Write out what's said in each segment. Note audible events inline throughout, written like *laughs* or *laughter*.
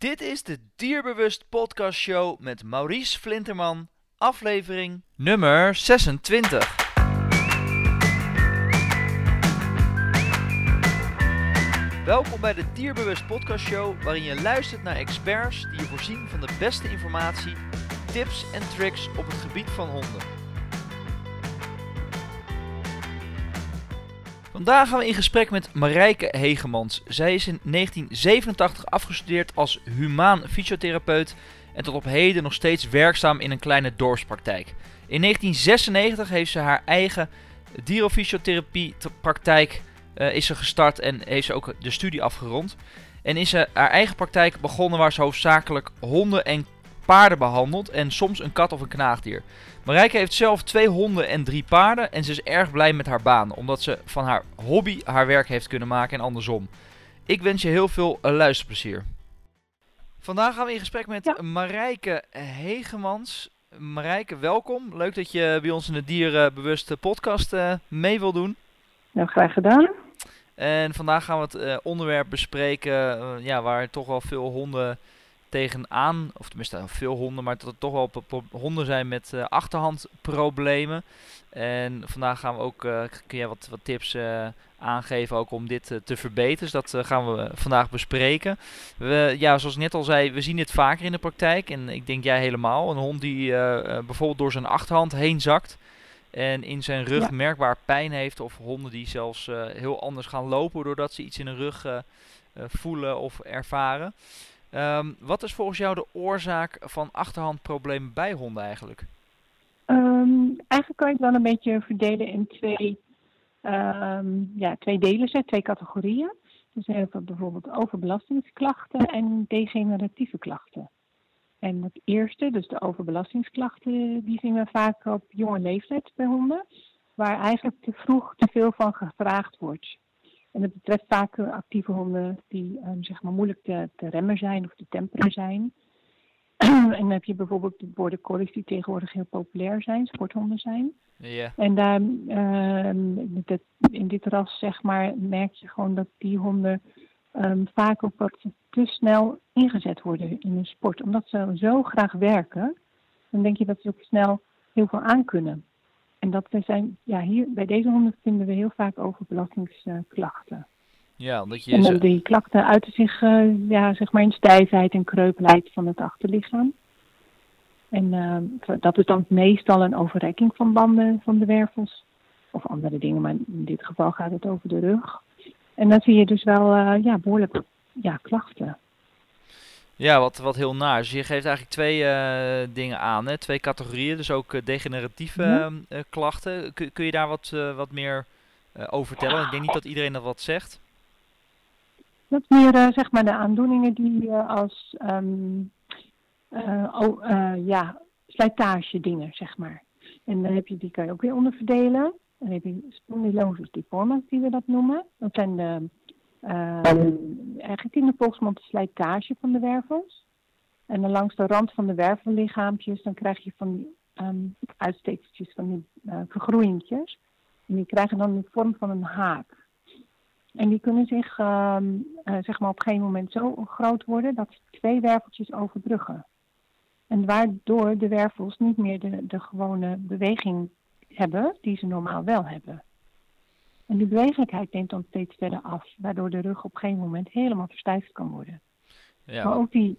Dit is de Dierbewust Podcast Show met Maurice Flinterman, aflevering nummer 26. Welkom bij de Dierbewust Podcast Show, waarin je luistert naar experts die je voorzien van de beste informatie, tips en tricks op het gebied van honden. Vandaag gaan we in gesprek met Marijke Hegemans. Zij is in 1987 afgestudeerd als humaan fysiotherapeut en tot op heden nog steeds werkzaam in een kleine dorpspraktijk. In 1996 heeft ze haar eigen dierofysiotherapiepraktijk uh, is ze gestart en heeft ze ook de studie afgerond. En is ze haar eigen praktijk begonnen waar ze hoofdzakelijk honden en paarden behandelt en soms een kat of een knaagdier. Marijke heeft zelf twee honden en drie paarden en ze is erg blij met haar baan, omdat ze van haar hobby haar werk heeft kunnen maken en andersom. Ik wens je heel veel uh, luisterplezier. Vandaag gaan we in gesprek met ja. Marijke Hegemans. Marijke, welkom. Leuk dat je bij ons in de Dierenbewuste podcast uh, mee wil doen. Nou, graag gedaan. En vandaag gaan we het uh, onderwerp bespreken ja, waar toch wel veel honden tegenaan, of tenminste veel honden, maar dat er toch wel honden zijn met uh, achterhandproblemen. En vandaag gaan we ook, uh, kun jij wat, wat tips uh, aangeven ook om dit te verbeteren. Dus dat gaan we vandaag bespreken. We, ja, zoals ik net al zei, we zien dit vaker in de praktijk. En ik denk jij helemaal. Een hond die bijvoorbeeld door zijn achterhand heen zakt. En in zijn rug merkbaar pijn heeft. Of honden die zelfs heel anders gaan lopen doordat ze iets in hun rug voelen of ervaren. Um, wat is volgens jou de oorzaak van achterhandproblemen bij honden eigenlijk? Um, eigenlijk kan je het wel een beetje verdelen in twee, um, ja, twee delen, twee categorieën. Dus je hebt bijvoorbeeld overbelastingsklachten en degeneratieve klachten. En het eerste, dus de overbelastingsklachten, die zien we vaak op jonge leeftijd bij honden, waar eigenlijk te vroeg te veel van gevraagd wordt. En dat betreft vaak actieve honden die um, zeg maar moeilijk te, te, remmen zijn of te temperen zijn. *clears throat* en dan heb je bijvoorbeeld de border collies die tegenwoordig heel populair zijn, sporthonden zijn. Ja. En daar, um, in dit ras zeg maar, merk je gewoon dat die honden um, vaak ook wat te snel ingezet worden in een sport. Omdat ze zo graag werken, dan denk je dat ze ook snel heel veel aankunnen. En dat we zijn, ja, hier bij deze honden vinden we heel vaak overbelastingsklachten. Ja, omdat je... En die klachten uiten zich, uh, ja, zeg maar in stijfheid en kreupelheid van het achterlichaam. En uh, dat is dan meestal een overrekking van banden van de wervels. Of andere dingen, maar in dit geval gaat het over de rug. En dan zie je dus wel uh, ja, behoorlijk ja, klachten. Ja, wat, wat heel naar. Dus je geeft eigenlijk twee uh, dingen aan, hè? twee categorieën. Dus ook uh, degeneratieve uh, klachten. Kun, kun je daar wat, wat meer over vertellen? Ik denk niet dat iedereen dat wat zegt. Dat meer zeg maar de aandoeningen die als um, oh, ja, slijtage dingen, zeg maar. En dan heb je, die kan je ook weer onderverdelen. Dan heb je spondylosis deformis, die we dat noemen. Dat zijn de uh, eigenlijk in de volksmond de slijtage van de wervels. En dan langs de rand van de wervellichaampjes, dan krijg je van die um, uitsteekseltjes, van die uh. En die krijgen dan de vorm van een haak. En die kunnen zich um, uh, zeg maar op een gegeven moment zo groot worden dat ze twee werveltjes overbruggen. En waardoor de wervels niet meer de, de gewone beweging hebben die ze normaal wel hebben. En die bewegelijkheid neemt dan steeds verder af, waardoor de rug op geen moment helemaal verstijfd kan worden. Ja. Maar ook die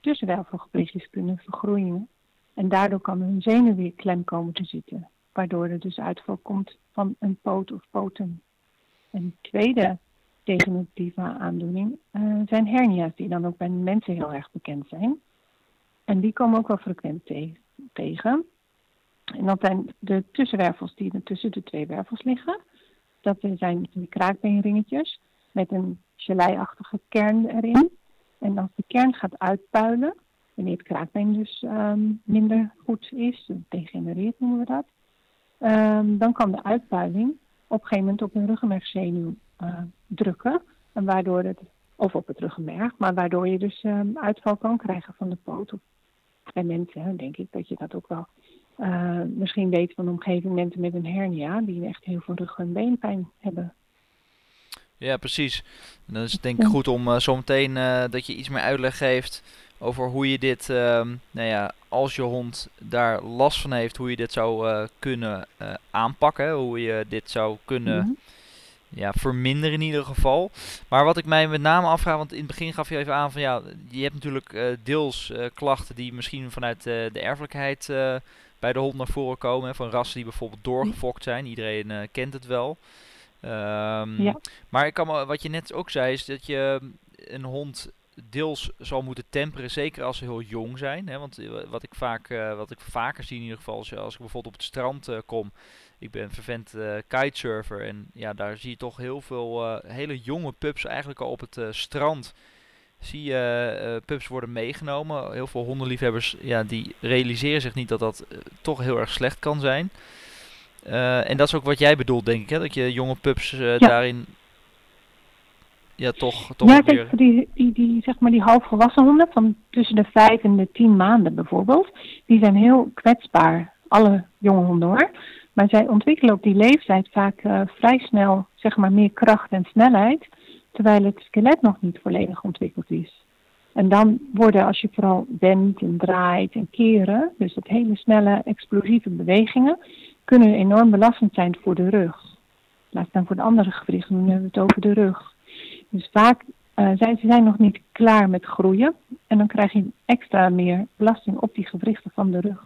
tussenwervelgebiedjes kunnen vergroeien. En daardoor kan een zenuw weer klem komen te zitten, waardoor er dus uitval komt van een poot of poten. Een tweede degeneratieve aandoening uh, zijn hernia's, die dan ook bij mensen heel erg bekend zijn. En die komen ook wel frequent te tegen. En dat zijn de tussenwervels die tussen de twee wervels liggen. Dat zijn die kraakbeenringetjes met een geleiachtige kern erin. En als de kern gaat uitpuilen, wanneer het kraakbeen dus um, minder goed is, degenereert noemen we dat, um, dan kan de uitpuiling op een gegeven moment op een ruggenmergzenuw uh, drukken. En waardoor het, of op het ruggenmerg, maar waardoor je dus uitval kan krijgen van de poot. Bij mensen denk ik dat je dat ook wel uh, misschien weet van de omgeving mensen met een hernia die echt heel veel rug- en beenpijn hebben. Ja, precies. En dan is het denk ik goed om uh, zometeen uh, dat je iets meer uitleg geeft over hoe je dit, uh, nou ja, als je hond daar last van heeft, hoe je dit zou kunnen aanpakken. Hoe je dit zou kunnen mm -hmm. ja, verminderen in ieder geval. Maar wat ik mij met name afvraag, want in het begin gaf je even aan van ja, je hebt natuurlijk deels klachten die misschien vanuit de erfelijkheid bij de hond naar voren komen. Hè, van rassen die bijvoorbeeld doorgefokt zijn. Iedereen kent het wel. Um, ja. Maar ik kan wat je net ook zei, is dat je een hond deels zal moeten temperen, zeker als ze heel jong zijn. Hè? Want wat ik, vaak, uh, wat ik vaker zie in ieder geval, als, als ik bijvoorbeeld op het strand uh, kom. Ik ben vervent uh, kitesurfer en ja, daar zie je toch heel veel hele jonge pups eigenlijk al op het strand. Zie je pups worden meegenomen. Heel veel hondenliefhebbers ja, die realiseren zich niet dat dat toch heel erg slecht kan zijn. En dat is ook wat jij bedoelt, denk ik, hè? dat je jonge pups ja. daarin ja, toch, toch ja, kijk, die, die, die, zeg maar die halfvolwassen honden van tussen de vijf en de tien maanden bijvoorbeeld, die zijn heel kwetsbaar. Alle jonge honden hoor. Maar zij ontwikkelen op die leeftijd vaak uh, vrij snel zeg maar meer kracht en snelheid, terwijl het skelet nog niet volledig ontwikkeld is. En dan worden, als je vooral wendt en draait en keren, dus dat hele snelle explosieve bewegingen, kunnen enorm belastend zijn voor de rug. Laat staan voor de andere gewrichten, nu hebben we het over de rug. Dus vaak uh, zijn ze zijn nog niet klaar met groeien en dan krijg je extra meer belasting op die gewrichten van de rug.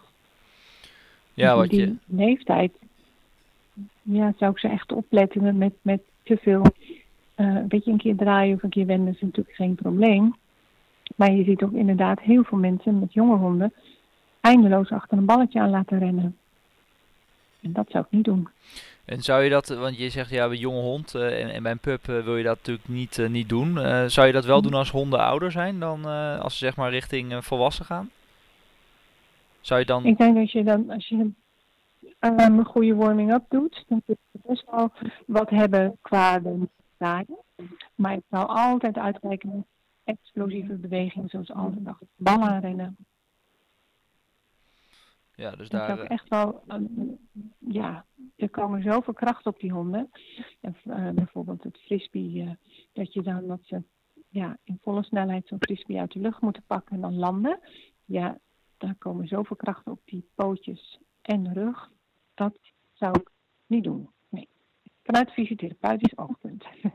Ja, dus wat die je... leeftijd ja, zou ik ze echt opletten met, met te veel. Uh, een beetje een keer draaien of een keer wenden is natuurlijk geen probleem. Maar je ziet ook inderdaad heel veel mensen met jonge honden eindeloos achter een balletje aan laten rennen. En dat zou ik niet doen. En zou je dat, want je zegt ja, bij jonge hond uh, en, en, bij een pup uh, wil je dat natuurlijk niet, niet doen. zou je dat wel doen als honden ouder zijn dan als ze zeg maar richting volwassen gaan? Zou je dan... Ik denk dat je dan, als je een goede warming-up doet, dan kun je best wel wat hebben qua de Maar ik zou altijd uitkijken naar explosieve bewegingen, zoals altijd achter ballen rennen. Ja, dus daar... Is ook echt wel, um, ja, er komen zoveel kracht op die honden. En, uh, bijvoorbeeld het frisbee, uh, dat je dan dat ze ja, in volle snelheid zo'n frisbee uit de lucht moeten pakken en dan landen. Ja, daar komen zoveel kracht op die pootjes en rug. Dat zou ik niet doen. Vanuit fysiotherapeutisch oogpunt. *laughs*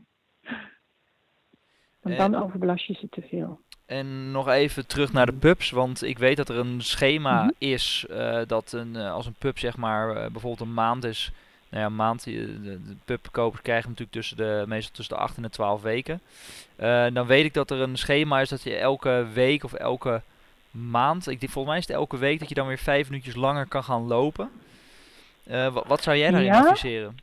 Want dan overbelast je ze te veel. En nog even terug naar de pubs, want ik weet dat er een schema mm -hmm. is uh, dat een, uh, als een pub zeg maar uh, bijvoorbeeld een maand is. Nou ja, een maand, de, de pubkopers krijgen natuurlijk tussen de, meestal tussen de 8 en de 12 weken. dan weet ik dat er een schema is dat je elke week of elke maand, ik denk, volgens mij is het elke week dat je dan weer vijf minuutjes langer kan gaan lopen. Wat, wat, zou jij daarin ja? adviseren?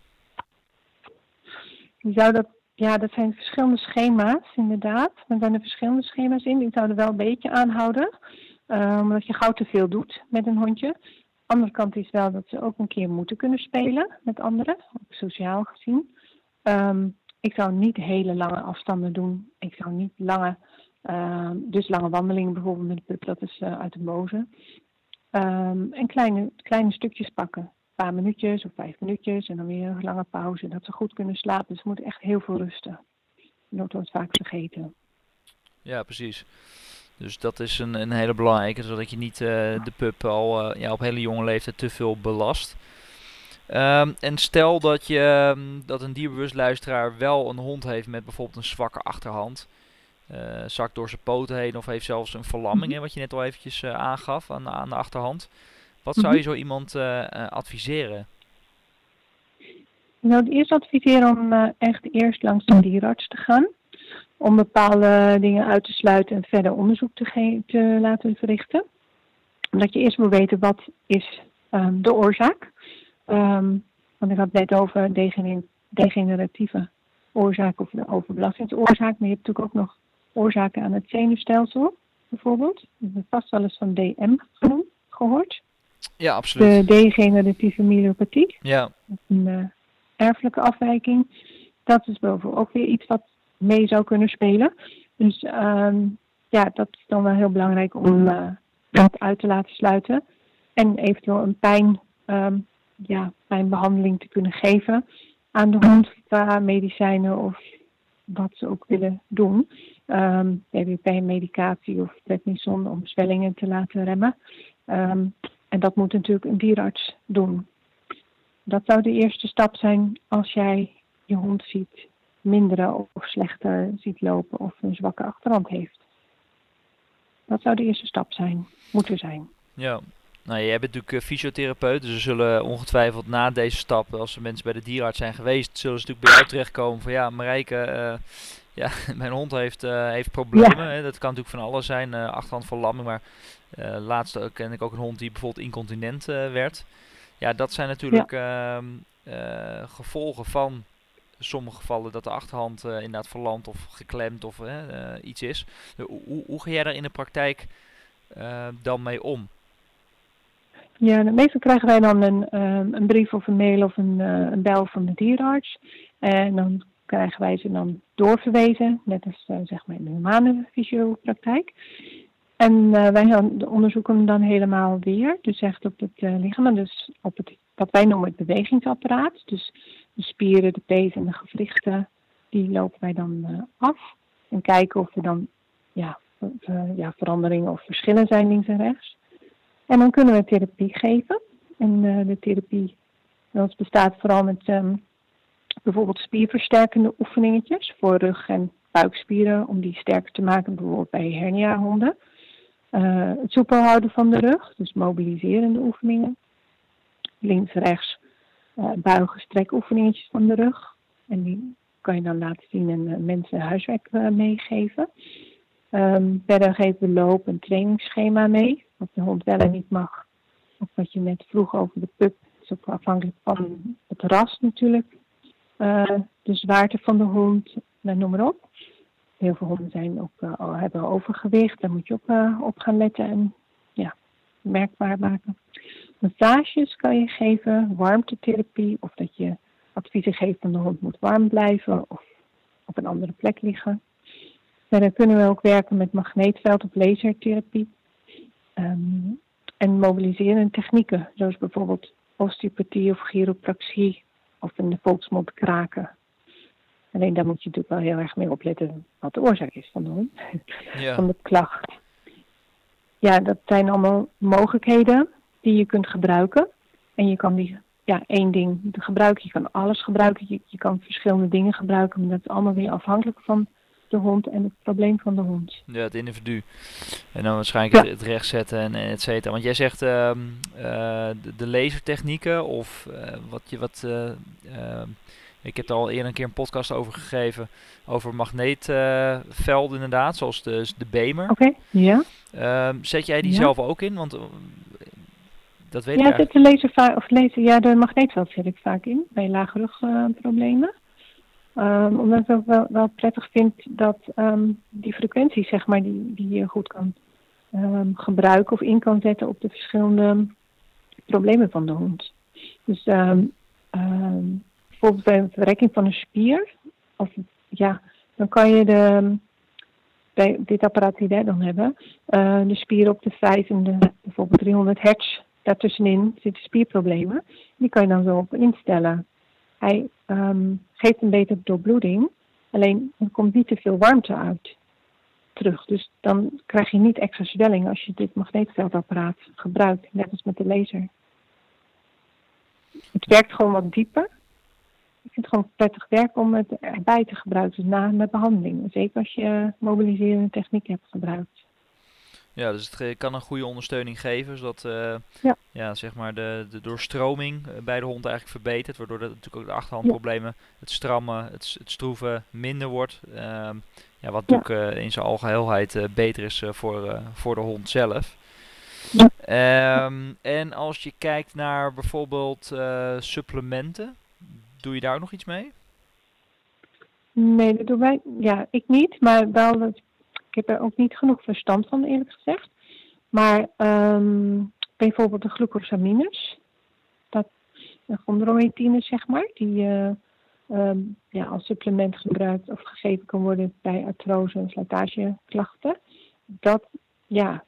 Zou dat ja, dat zijn verschillende schema's, inderdaad. Er zijn er verschillende schema's in. Ik zou er wel een beetje aanhouden. Uh, omdat je gauw te veel doet met een hondje. De andere kant is wel dat ze ook een keer moeten kunnen spelen met anderen, ook sociaal gezien. Um, ik zou niet hele lange afstanden doen. Ik zou niet lange, uh, dus lange wandelingen bijvoorbeeld met de pup, dat is uh, uit de boze. Um, en kleine, kleine stukjes pakken paar minuutjes of vijf minuutjes en dan weer een lange pauze. Dat ze goed kunnen slapen. Dus ze moeten echt heel veel rusten. Dat wordt vaak vergeten. Ja, precies. Dus dat is een, een hele belangrijke, zodat je niet uh, de pup al uh, ja, op hele jonge leeftijd te veel belast. Um, en stel dat, je, um, dat een dierbewust luisteraar wel een hond heeft met bijvoorbeeld een zwakke achterhand. Uh, zakt door zijn poten heen of heeft zelfs een verlamming, hè, wat je net al eventjes aangaf aan, aan de achterhand. Wat zou je mhm. zo iemand uh, adviseren? Ik zou het eerst adviseren om uh, echt eerst langs de dierenarts te gaan. Om bepaalde dingen uit te sluiten en verder onderzoek te, te laten verrichten. Omdat je eerst moet weten wat is um, de oorzaak. Um, want ik had het net over degeneratieve oorzaak of de overbelastingsoorzaak. Maar je hebt natuurlijk ook nog oorzaken aan het zenuwstelsel, bijvoorbeeld. Ik heb vast wel eens van DM genoemd, gehoord. Ja, absoluut. De degeneratieve myelopathie. Ja. Een uh, erfelijke afwijking. Dat is bijvoorbeeld ook weer iets wat mee zou kunnen spelen. Dus um, ja, dat is dan wel heel belangrijk om uh, dat uit te laten sluiten. En eventueel een pijn, um, ja, pijnbehandeling te kunnen geven aan de hond qua medicijnen of wat ze ook willen doen. Um, medicatie of prednison om zwellingen te laten remmen. Ehm, en dat moet natuurlijk een dierarts doen. Dat zou de eerste stap zijn als jij je hond ziet minderen of slechter ziet lopen of een zwakke achterhand heeft. Dat zou de eerste stap zijn, moeten zijn. Ja, nou, jij bent natuurlijk eh, fysiotherapeut, dus ze zullen ongetwijfeld na deze stap, als er mensen bij de dierarts zijn geweest, zullen ze natuurlijk bij jou terechtkomen van ja, Marijke, uh, ja, *laughs* mijn hond heeft, uh, heeft problemen. Hè? Dat kan natuurlijk van alles zijn, uh, achterhand verlamming, maar laatst ken ik ook een hond die bijvoorbeeld incontinent werd. Ja, dat zijn natuurlijk ja. Ehm, gevolgen van sommige gevallen dat de achterhand inderdaad verlamd of geklemd of iets is. Hoe, hoe ga jij daar in de praktijk dan mee om? Ja, meestal krijgen wij dan een, een brief of een mail of een, een bel van de dierenarts. En dan krijgen wij ze dan doorverwezen, net als uh, zeg maar in de humane fysiopraktijk. En uh, wij onderzoeken hem dan helemaal weer, dus echt op het lichaam, dus op het, wat wij noemen het bewegingsapparaat. Dus de spieren, de pees en de gewrichten, die lopen wij dan af. En kijken of er dan ja, ja, veranderingen of verschillen zijn links en rechts. En dan kunnen we therapie geven. En de therapie bestaat vooral met um, bijvoorbeeld spierversterkende oefeningetjes voor rug- en buikspieren om die sterker te maken, bijvoorbeeld bij herniahonden. Uh, het soepel houden van de rug, dus mobiliserende oefeningen. Links, rechts, uh, buigen, strekoefeningetjes van de rug. En die kan je dan laten zien en mensen huiswerk meegeven. Um, verder geven we loop- en trainingsschema mee wat de hond wel en niet mag. Of wat je net vroeg over de pup, is ook afhankelijk van het ras natuurlijk. Uh, de zwaarte van de hond, nou, noem maar op. Heel veel honden zijn ook, uh, hebben overgewicht, daar moet je ook op gaan letten en ja, merkbaar maken. Massages kan je geven, warmtetherapie of dat je adviezen geeft van de hond moet warm blijven of op een andere plek liggen. Verder kunnen we ook werken met magneetveld of lasertherapie. Um, en mobiliserende technieken, zoals bijvoorbeeld osteopathie of chiropractie of in de volksmond kraken. Alleen daar moet je natuurlijk wel heel erg mee opletten wat de oorzaak is van de hond, *laughs* ja. van de klacht. Ja, dat zijn allemaal mogelijkheden die je kunt gebruiken. En je kan die, ja, één ding gebruiken, je kan alles gebruiken, je, je kan verschillende dingen gebruiken, maar dat is allemaal weer afhankelijk van de hond en het probleem van de hond. Ja, het individu. En dan waarschijnlijk het, recht zetten en et cetera. Want jij zegt uh, uh, de, lasertechnieken of uh, wat je wat. Uh, ik heb er al eerder een keer een podcast over gegeven. Over magneetvelden inderdaad, zoals de, de Bemer. Oké, ja. Ehm, zet jij die zelf ook in? Want dat weet ja, ik zet de laser, of laser, ja, de magneetveld zet ik vaak in bij lage rugproblemen. Um, omdat ik ook wel, wel prettig vind dat um, die frequentie, zeg maar, die, die je goed kan um, gebruiken of in kan zetten op de verschillende problemen van de hond. Dus bijvoorbeeld bij een verrekking van een spier, of ja, dan kan je de, bij dit apparaat die wij dan hebben, uh, de spier op de 5 en de bijvoorbeeld 300 hertz, daartussenin zitten spierproblemen. Die kan je dan zo op instellen. Hij um, geeft een betere doorbloeding, alleen er komt niet te veel warmte uit terug. Dus dan krijg je niet extra zwelling als je dit magneetveldapparaat gebruikt, net als met de laser. Het werkt gewoon wat dieper. Ik vind het gewoon prettig werk om het erbij te gebruiken, na met behandeling. Zeker als je mobiliserende techniek hebt gebruikt. Ja, dus het kan een goede ondersteuning geven, zodat uh, ja. ja. zeg maar de, de doorstroming eh, bij de hond eigenlijk verbetert, waardoor dat natuurlijk ook de achterhandproblemen, het strammen, het, het stroeven minder wordt. Uh, ja, wat ook uh, in zijn algeheelheid beter is voor, voor de hond zelf. Um, en als je kijkt naar bijvoorbeeld supplementen, doe je daar ook nog iets mee? Nee, dat doen wij. Ja, ik niet, maar wel dat heb er ook niet genoeg verstand van, eerlijk gezegd. Maar um, bijvoorbeeld de glucosamines, dat, de chondroïtine, zeg maar, die uh, ja, als supplement gebruikt of gegeven kan worden bij artrose en slijtageklachten. Dat, ja,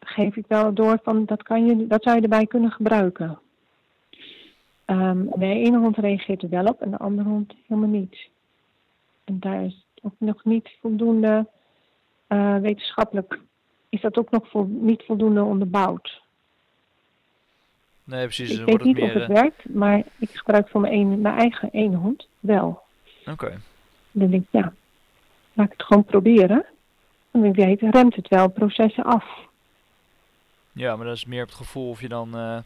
geef ik wel door van, dat, kan je, dat zou je erbij kunnen gebruiken. Um, de ene hond reageert er wel op en de andere hond helemaal niet. En daar is of nog niet voldoende uh, wetenschappelijk, is dat ook nog vol, niet voldoende onderbouwd. Nee, precies. Ik weet niet meer, of het werkt, maar ik gebruik voor mijn, een, mijn eigen ene hond wel. Oké. Dan denk ik, ja, laat ik het gewoon proberen. En ik weet, remt het wel processen af. Ja, maar dat is meer op het gevoel of je dan uh,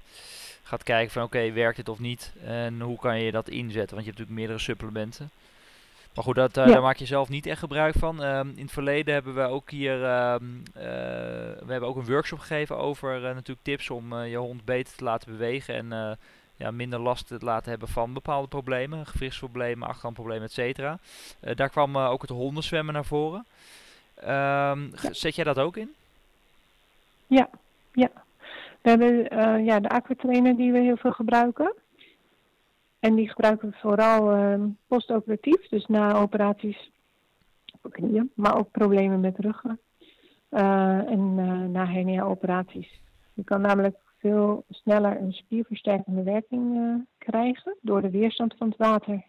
gaat kijken van oké, werkt dit of niet? En hoe kan je dat inzetten? Want je hebt natuurlijk meerdere supplementen. Maar goed, dat, uh, daar maak je zelf niet echt gebruik van. Um, in het verleden hebben we ook hier um, uh, we hebben ook een workshop gegeven over natuurlijk tips om je hond beter te laten bewegen en ja, minder last te laten hebben van bepaalde problemen, gewrichtsproblemen, achterhandproblemen, et cetera. daar kwam ook het hondenzwemmen naar voren. Um, zet jij dat ook in? Ja, ja. We hebben uh, ja, de aquatrainer die we heel veel gebruiken. En die gebruiken we vooral uh, postoperatief, dus na operaties op knieën, maar ook problemen met ruggen uh, en na hernia-operaties. Je kan namelijk veel sneller een spierversterkende werking krijgen door de weerstand van het water.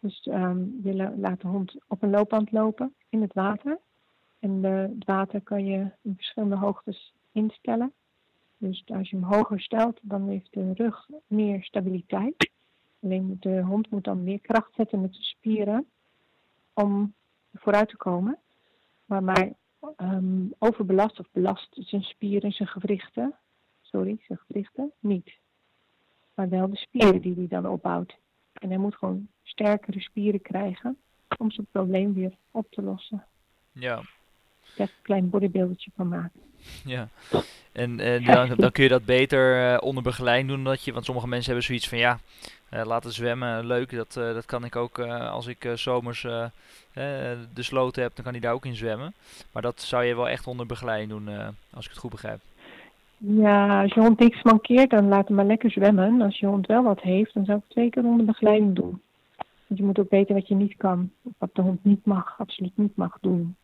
Dus um, je laat de hond op een loopband lopen in het water. En het water kan je in verschillende hoogtes instellen. Dus als je hem hoger stelt, dan heeft de rug meer stabiliteit. Alleen de hond moet dan meer kracht zetten met zijn spieren om vooruit te komen. Maar, maar um, overbelast of belast zijn spieren, zijn gewrichten, sorry, zijn gewrichten niet. Maar wel de spieren die hij dan opbouwt. En hij moet gewoon sterkere spieren krijgen om zijn probleem weer op te lossen. Ja. Daar een klein bodybuildertje van maken. *laughs* Ja. En, en dan, *laughs* dan, kun je dat beter uh, onder begeleiding doen, dat je, want sommige mensen hebben zoiets van ja, uh, laten zwemmen, leuk, dat, uh, dat kan ik ook als ik zomers de sloten heb, dan kan hij daar ook in zwemmen. Maar dat zou je wel echt onder begeleiding doen, als ik het goed begrijp. Ja, als je hond niks mankeert, dan laat hem maar lekker zwemmen. Als je hond wel wat heeft, dan zou ik het twee keer onder begeleiding doen. Want je moet ook weten wat je niet kan, wat de hond niet mag, absoluut niet mag doen.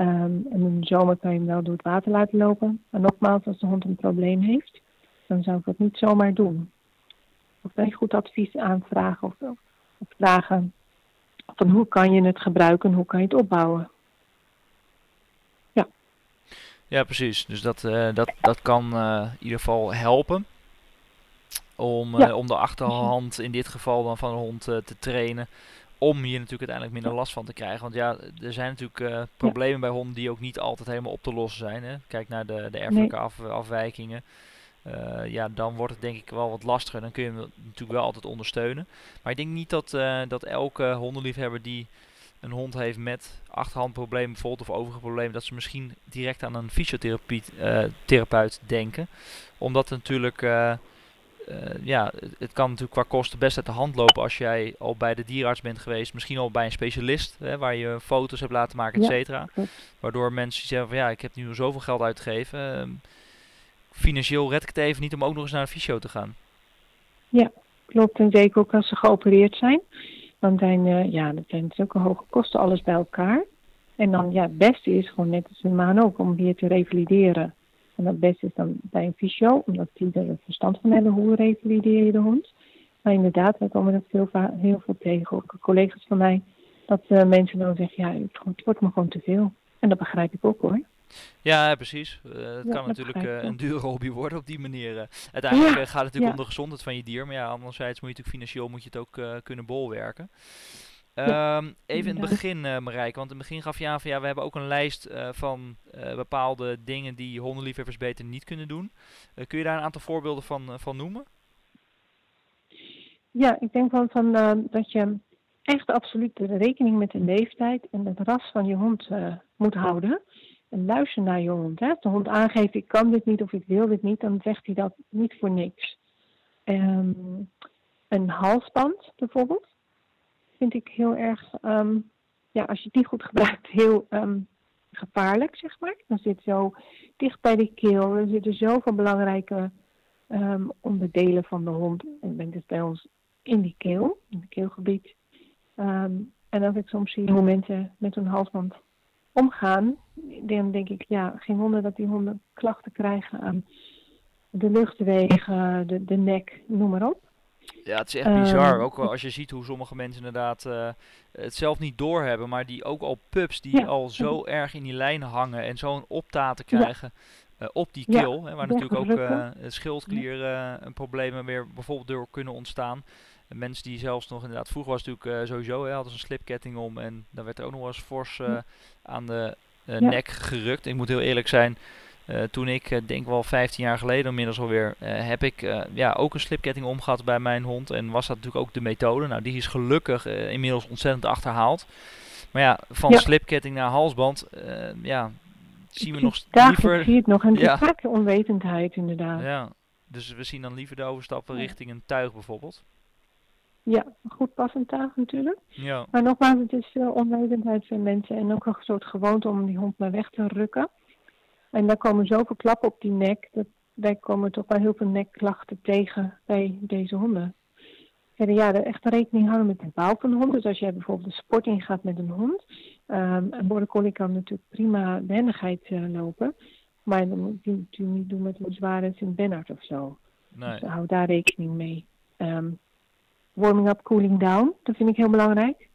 Um, en in de zomer kan je hem wel door het water laten lopen. Maar nogmaals, als de hond een probleem heeft, dan zou ik dat niet zomaar doen. Of je goed advies aanvragen of, of vragen van hoe kan je het gebruiken en hoe kan je het opbouwen. Ja. Ja, precies. Dus dat, uh, dat, dat kan uh, in ieder geval helpen. Om, ja. uh, om de achterhand in dit geval dan van de hond te trainen om hier natuurlijk uiteindelijk minder last van te krijgen. Want ja, er zijn natuurlijk uh, problemen bij honden die ook niet altijd helemaal op te lossen zijn. Hè? Kijk naar de, de erfelijke nee. af, afwijkingen. Uh, ja, dan wordt het denk ik wel wat lastiger. Dan kun je hem natuurlijk wel altijd ondersteunen. Maar ik denk niet dat, uh, dat elke hondenliefhebber die een hond heeft met achterhandproblemen bijvoorbeeld of overige problemen, dat ze misschien direct aan een fysiotherapeut denken. Omdat natuurlijk ja, het kan natuurlijk qua kosten best uit de hand lopen als jij al bij de dierenarts bent geweest. Misschien al bij een specialist, hè, waar je foto's hebt laten maken, et cetera. Ja. Waardoor mensen zeggen van ja, ik heb nu zoveel geld uitgegeven. Uh, financieel red ik het even niet om ook nog eens naar een fysio te gaan. Ja, klopt. En zeker ook als ze geopereerd zijn. Dan zijn, uh, ja, dat zijn zulke hoge kosten, alles bij elkaar. En dan, ja, het beste is gewoon net als een maan ook, om weer te revalideren. En dat beste is dan bij een fysio, omdat die er verstand van hebben hoe revalideer je de hond. Maar inderdaad, wij komen dat veel, heel veel tegen. Ook collega's van mij, dat uh, mensen dan zeggen, ja, het wordt me gewoon te veel. En dat begrijp ik ook hoor. Ja, precies. Uh, het ja, kan natuurlijk uh, een dure hobby worden op die manier. uiteindelijk ja, gaat het natuurlijk ja. om de gezondheid van je dier. Maar ja, anderzijds moet je natuurlijk financieel moet je het ook kunnen bolwerken. Um, *laughs* even in het begin, uh, Marijke, want in het begin gaf je aan van ja, we hebben ook een lijst uh, van uh, bepaalde dingen die hondenliefhebbers beter niet kunnen doen. kun je daar een aantal voorbeelden van, van noemen? Ja, ik denk wel van, dat je echt absoluut rekening met de leeftijd en het ras van je hond moet houden. En luister naar je hond. Hè. Als de hond aangeeft ik kan dit niet of ik wil dit niet, dan zegt hij dat niet voor niks. Um, een halsband bijvoorbeeld vind ik heel erg, um, ja, als je niet goed gebruikt, heel um, gevaarlijk, zeg maar. Dan zit zo dicht bij de keel, er zitten zoveel belangrijke um, onderdelen van de hond. En ben dus bij ons in die keel, in het keelgebied. en als ik soms zie hoe mensen met hun halsband omgaan, dan denk ik, ja, geen wonder dat die honden klachten krijgen aan de luchtwegen, de, de nek, noem maar op. Ja, het is echt bizar. Ehm, ook als je ziet hoe sommige mensen inderdaad uh, het zelf niet doorhebben, maar die ook al pups die al zo erg in die lijnen hangen en zo'n optaten krijgen uh, op die keel, hè, waar natuurlijk ook uh, schildklier een problemen weer bijvoorbeeld door kunnen ontstaan. En mensen die zelfs nog inderdaad, vroeger was het natuurlijk sowieso, hè, hadden ze een slipketting om en dan werd er ook nog wel eens fors aan de nek gerukt. Ik moet heel eerlijk zijn, uh, toen ik, uh, denk wel 15 jaar geleden inmiddels alweer, uh, heb ik ja, ook een slipketting omgehad bij mijn hond. En was dat natuurlijk ook de methode. Nou, die is gelukkig inmiddels ontzettend achterhaald. Maar ja, van slipketting naar halsband, ja, zien we nog liever... zie het nog. En ja. vaak onwetendheid inderdaad. Ja, dus we zien dan liever de overstappen richting een tuig bijvoorbeeld. Ja, goed passend tuig natuurlijk. Ja. Maar nogmaals, het is veel onwetendheid van mensen en ook een soort gewoonte om die hond maar weg te rukken. En daar komen zoveel klappen op die nek. Dat, wij komen toch wel heel veel nekklachten tegen bij deze honden. Verder ja, er echt rekening houden met de bouw van de hond. Dus als jij bijvoorbeeld de sport ingaat met een hond. Um, een border collie kan natuurlijk prima behendigheid uh, lopen. Maar dan moet je natuurlijk niet doen met een zware Sint-Bernard of zo. Nee. Dus hou daar rekening mee. Um, warming up, cooling down. Dat vind ik heel belangrijk.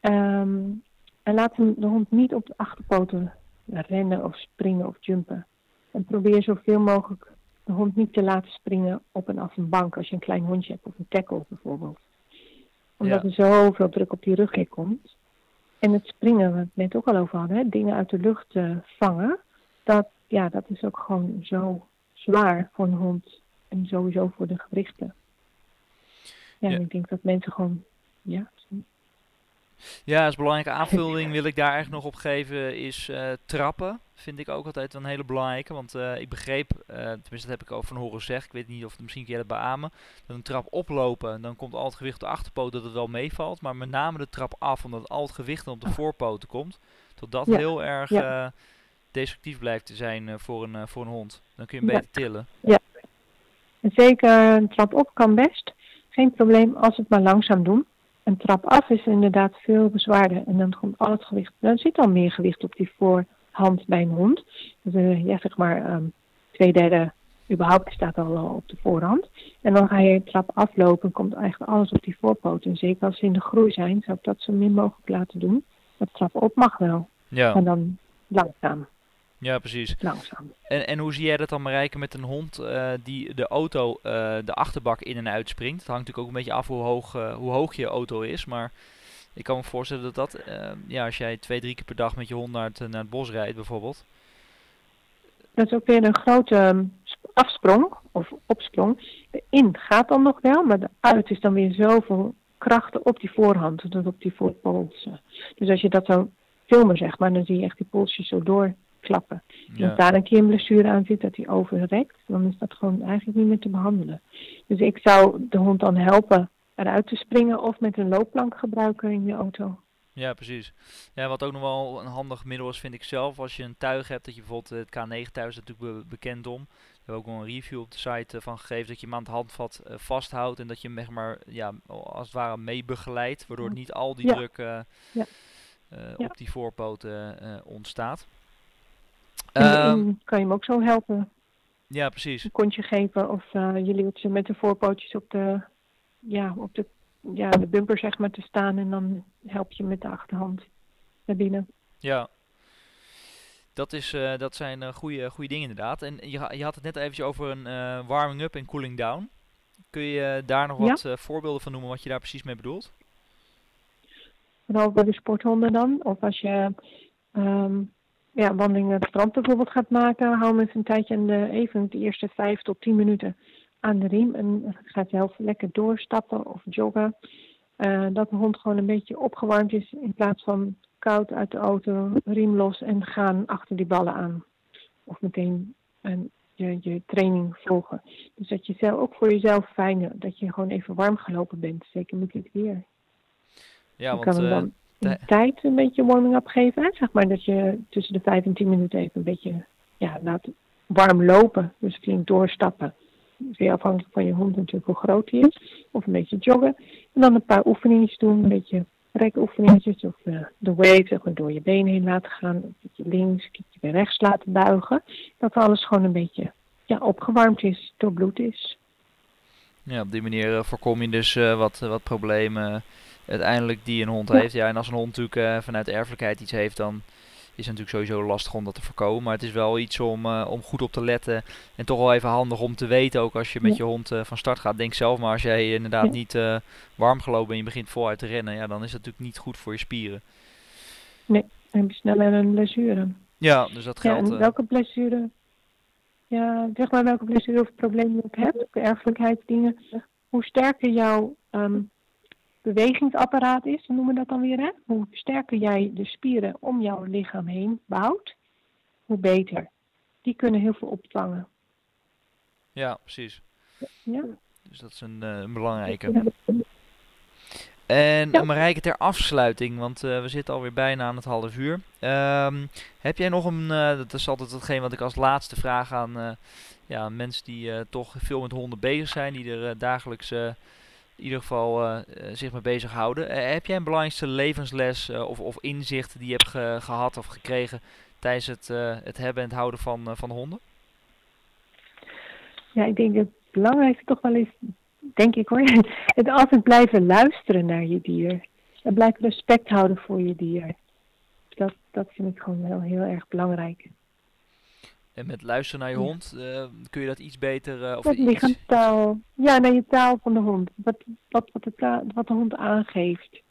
Um, en laat de hond niet op de achterpoten rennen of springen of jumpen. En probeer zoveel mogelijk de hond niet te laten springen op en af een bank als je een klein hondje hebt of een tackle bijvoorbeeld. Omdat er zoveel druk op die rug komt. En het springen, waar we het net ook al over hadden, hè, dingen uit de lucht uh, vangen, dat, ja, dat is ook gewoon zo zwaar voor een hond en sowieso voor de gewrichten. Ja, ja. ik denk dat mensen gewoon, ja, ja, als belangrijke aanvulling wil ik daar eigenlijk nog op geven is uh, trappen. Vind ik ook altijd een hele belangrijke. Want uh, ik begreep, uh, tenminste dat heb ik ook van horen zeggen, ik weet niet of het misschien dat beamen, dat een trap oplopen, dan komt al het gewicht op de achterpoot dat het wel meevalt. Maar met name de trap af, omdat al het gewicht dan op de voorpoten komt. Tot dat heel erg destructief blijft te zijn voor, een, voor een hond. Dan kun je hem beter tillen. Ja, zeker een trap op kan best. Geen probleem als het maar langzaam doen een trap af is inderdaad veel bezwaarder. En dan komt al het gewicht. Dan zit al meer gewicht op die voorhand bij een hond. Dus uh, ja, zeg maar um, twee derde überhaupt staat al op de voorhand. En dan ga je de trap aflopen en komt eigenlijk alles op die voorpoten. En zeker als ze in de groei zijn, zou ik dat zo min mogelijk laten doen. De trap op mag wel. Ja. En dan langzaam. Ja, precies. Langzaam. En, en hoe zie jij dat dan bereiken met een hond uh, die de auto, uh, de achterbak in en uit springt? Het hangt natuurlijk ook een beetje af hoe hoog, uh, hoe hoog je auto is, maar ik kan me voorstellen dat dat, ja, als jij twee, drie keer per dag met je hond naar het, naar het bos rijdt bijvoorbeeld. Dat is ook weer een grote um, afsprong of opsprong. De in gaat dan nog wel, maar de uit is dan weer zoveel krachten op die voorhand, tot op die voorpolsen. Dus als je dat zou filmen, zeg maar, dan zie je echt die polsjes zo door klappen. Ja. Als daar een keer een blessure aan zit dat hij overrekt, dan is dat gewoon eigenlijk niet meer te behandelen. Dus ik zou de hond dan helpen eruit te springen of met een loopplank gebruiken in je auto. Ja, precies. Ja, wat ook nog wel een handig middel is, vind ik zelf, als je een tuig hebt, dat je bijvoorbeeld het K9 thuis natuurlijk bekend om. We hebben ook nog een review op de site van gegeven dat je hem aan het handvat uh, vasthoudt en dat je hem zeg maar, ja, als het ware mee begeleidt, waardoor niet al die druk uh, ja. Uh, op die voorpoten ontstaat. Um, kan je hem ook zo helpen. Ja, precies. Een kontje geven of uh, je leert ze met de voorpootjes op de, ja, op de, ja, de bumper zeg maar te staan en dan help je met de achterhand naar binnen. Ja, dat, is, uh, dat zijn uh, goede, goede dingen inderdaad. En je, je had het net eventjes over een uh, warming up en cooling down. Kun je daar nog wat voorbeelden van noemen wat je daar precies mee bedoelt? Vooral bij de sporthonden dan. Of als je um, ja, wandeling naar het strand bijvoorbeeld gaat maken, hou eens een tijdje aan de, even de eerste vijf tot tien minuten aan de riem. En gaat zelf lekker doorstappen of joggen. Uh, dat de hond gewoon een beetje opgewarmd is in plaats van koud uit de auto, riem los en gaan achter die ballen aan. Of meteen een, je, je training volgen. Dus dat je zelf, ook voor jezelf fijn, dat je gewoon even warm gelopen bent. Zeker met dit weer. Ja, want uh, de tijd een beetje warming-up geven. Zeg maar dat je tussen de 5 en 10 minuten even een beetje ja, laat warm lopen. Dus flink doorstappen. Weer afhankelijk van je hond natuurlijk hoe groot hij is. Of een beetje joggen. En dan een paar oefeningetjes doen. Een beetje rekoefeningetjes. Of uh, de wave zeg maar, door je benen heen laten gaan. Een beetje links, een beetje weer rechts laten buigen. Dat alles gewoon een beetje ja, opgewarmd is, door bloed is. Ja, op die manier eh, voorkom je dus eh, wat, wat problemen uiteindelijk die een hond heeft. Ja, en als een hond natuurlijk vanuit erfelijkheid iets heeft, dan is het natuurlijk sowieso lastig om dat te voorkomen. Maar het is wel iets om, om goed op te letten. En toch wel even handig om te weten, ook als je met je hond van start gaat. Denk zelf maar, als jij inderdaad niet warm gelopen en je begint voluit te rennen, ja, dan is dat natuurlijk niet goed voor je spieren. Nee, dan heb je sneller een blessure. Ja, dus dat geldt. En welke blessure ja, zeg maar welke blessure of probleem je ook hebt, de erfelijkheidsdingen, hoe sterker jouw um, bewegingsapparaat is, noemen we dat dan weer, hè? hoe sterker jij de spieren om jouw lichaam heen bouwt, hoe beter. Die kunnen heel veel opvangen. Ja, precies. Ja. Dus dat is een, uh, een belangrijke. En ja. Marijke, ter afsluiting, want uh, we zitten alweer bijna aan het half uur. Um, heb jij nog een, uh, dat is altijd hetgeen wat ik als laatste vraag aan ja, mensen die toch veel met honden bezig zijn, die er dagelijks in ieder geval zich mee bezighouden. heb jij een belangrijkste levensles of, of inzicht die je hebt ge gehad of gekregen tijdens het, het hebben en het houden van, van honden? Ja, ik denk dat het belangrijkste toch wel is denk ik hoor, *laughs* het altijd blijven luisteren naar je dier. En blijven respect houden voor je dier. Dat, dat vind ik gewoon wel heel erg belangrijk. En met luisteren naar je hond, uh, kun je dat iets beter... Uh, of met lichaamstaal. Ja, naar je taal van de hond. Wat, wat, wat, de, wat de hond aangeeft.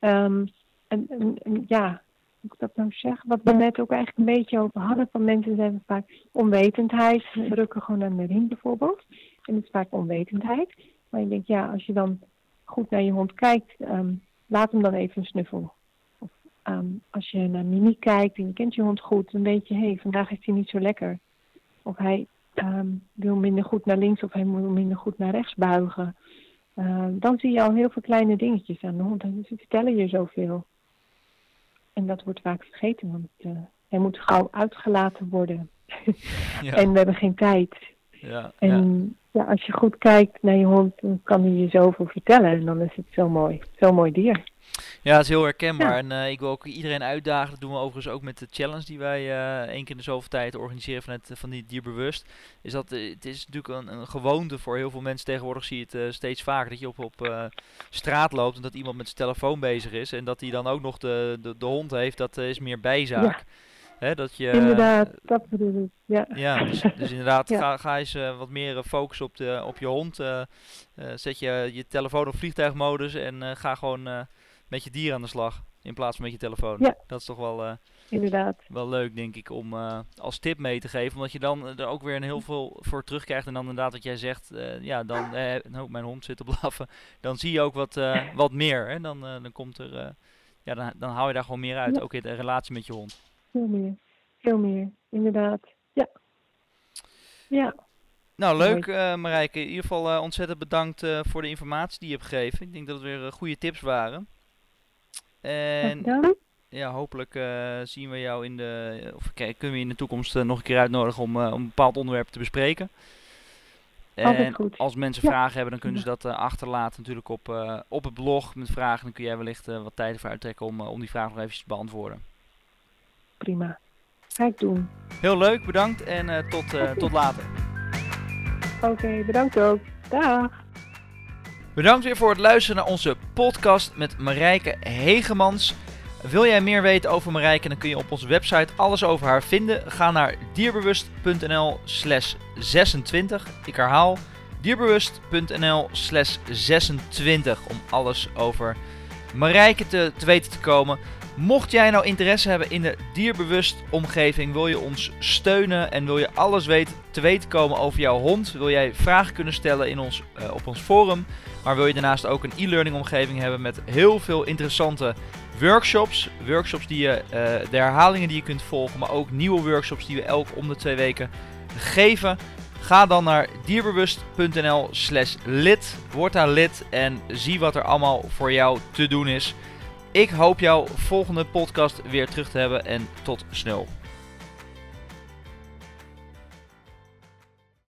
Um, en, en, en, ja, hoe ik dat nou zeg? Wat we net ook eigenlijk een beetje over hadden van mensen zijn vaak onwetendheid. Drukken gewoon aan de ring bijvoorbeeld. En het is vaak onwetendheid. Maar je denkt, ja, als je dan goed naar je hond kijkt, ehm, laat hem dan even een snuffel. Ehm, als je naar Mimi kijkt en je kent je hond goed, dan weet je, hé, hey, vandaag is hij niet zo lekker. Of hij ehm, wil minder goed naar links of hij wil minder goed naar rechts buigen. dan zie je al heel veel kleine dingetjes aan de hond. En ze vertellen je zoveel. En dat wordt vaak vergeten, want uh, hij moet gauw uitgelaten worden. *laughs* Ja. en we hebben geen tijd. Ja, en ja. als je goed kijkt naar je hond, dan kan hij je zoveel vertellen. En dan is het zo mooi. Zo'n mooi dier. Ja, het is heel herkenbaar. En uh, ik wil ook iedereen uitdagen. Dat doen we overigens ook met de challenge die wij uh, één keer in de zoveel tijd organiseren vanuit van die dierbewust. Is dat uh, het is natuurlijk een, een, gewoonte voor heel veel mensen tegenwoordig. Zie je het steeds vaker dat je op, op straat loopt en dat iemand met zijn telefoon bezig is. En dat hij dan ook nog de, de, de hond heeft. Dat is meer bijzaak. Ja. Hè, dat je, inderdaad, dat bedoel ik. Ja, ja dus, dus inderdaad, *laughs* ga, ga eens uh, wat meer focus op, de, op je hond. Uh, uh, zet je, je telefoon op vliegtuigmodus en ga gewoon met je dier aan de slag. In plaats van met je telefoon. Ja. Dat is toch wel, inderdaad. wel leuk, denk ik, om als tip mee te geven. Omdat je dan er ook weer een heel veel voor terugkrijgt. En dan inderdaad wat jij zegt, ja, dan, nou, mijn hond zit te blaffen. Dan zie je ook wat, wat meer. Hè? Dan, dan komt er, ja, dan, dan hou je daar gewoon meer uit. Ja. Ook in de relatie met je hond. Veel meer. Veel meer, inderdaad. Ja. Ja. Nou, leuk uh, Marijke. In ieder geval uh, ontzettend bedankt uh, voor de informatie die je hebt gegeven. Ik denk dat het weer goede tips waren. En ja, hopelijk zien we jou in de, of kunnen we in de toekomst nog een keer uitnodigen om, om een bepaald onderwerp te bespreken. En als mensen ja. vragen hebben, dan kunnen ze dat achterlaten natuurlijk op, op het blog met vragen. Dan kun jij wellicht wat tijd ervoor uittrekken om, om die vraag nog even te beantwoorden prima. Ga ik doen. Heel leuk, bedankt en uh, tot, uh, tot later. Oké, okay, bedankt ook. Dag. Bedankt weer voor het luisteren naar onze podcast met Marijke Hegemans. Wil jij meer weten over Marijke, dan kun je op onze website alles over haar vinden. Ga naar dierbewust.nl slash 26. Ik herhaal, dierbewust.nl slash 26 om alles over Marijke te, te weten te komen. Mocht jij nou interesse hebben in de dierbewust omgeving, wil je ons steunen en wil je alles weten, te weten komen over jouw hond, wil jij vragen kunnen stellen in ons, uh, op ons forum, maar wil je daarnaast ook een e-learning omgeving hebben met heel veel interessante workshops. Workshops die je, uh, de herhalingen die je kunt volgen, maar ook nieuwe workshops die we elk om de twee weken geven. Ga dan naar dierbewust.nl slash lid, word daar lid en zie wat er allemaal voor jou te doen is. Ik hoop jou volgende podcast weer terug te hebben en tot snel.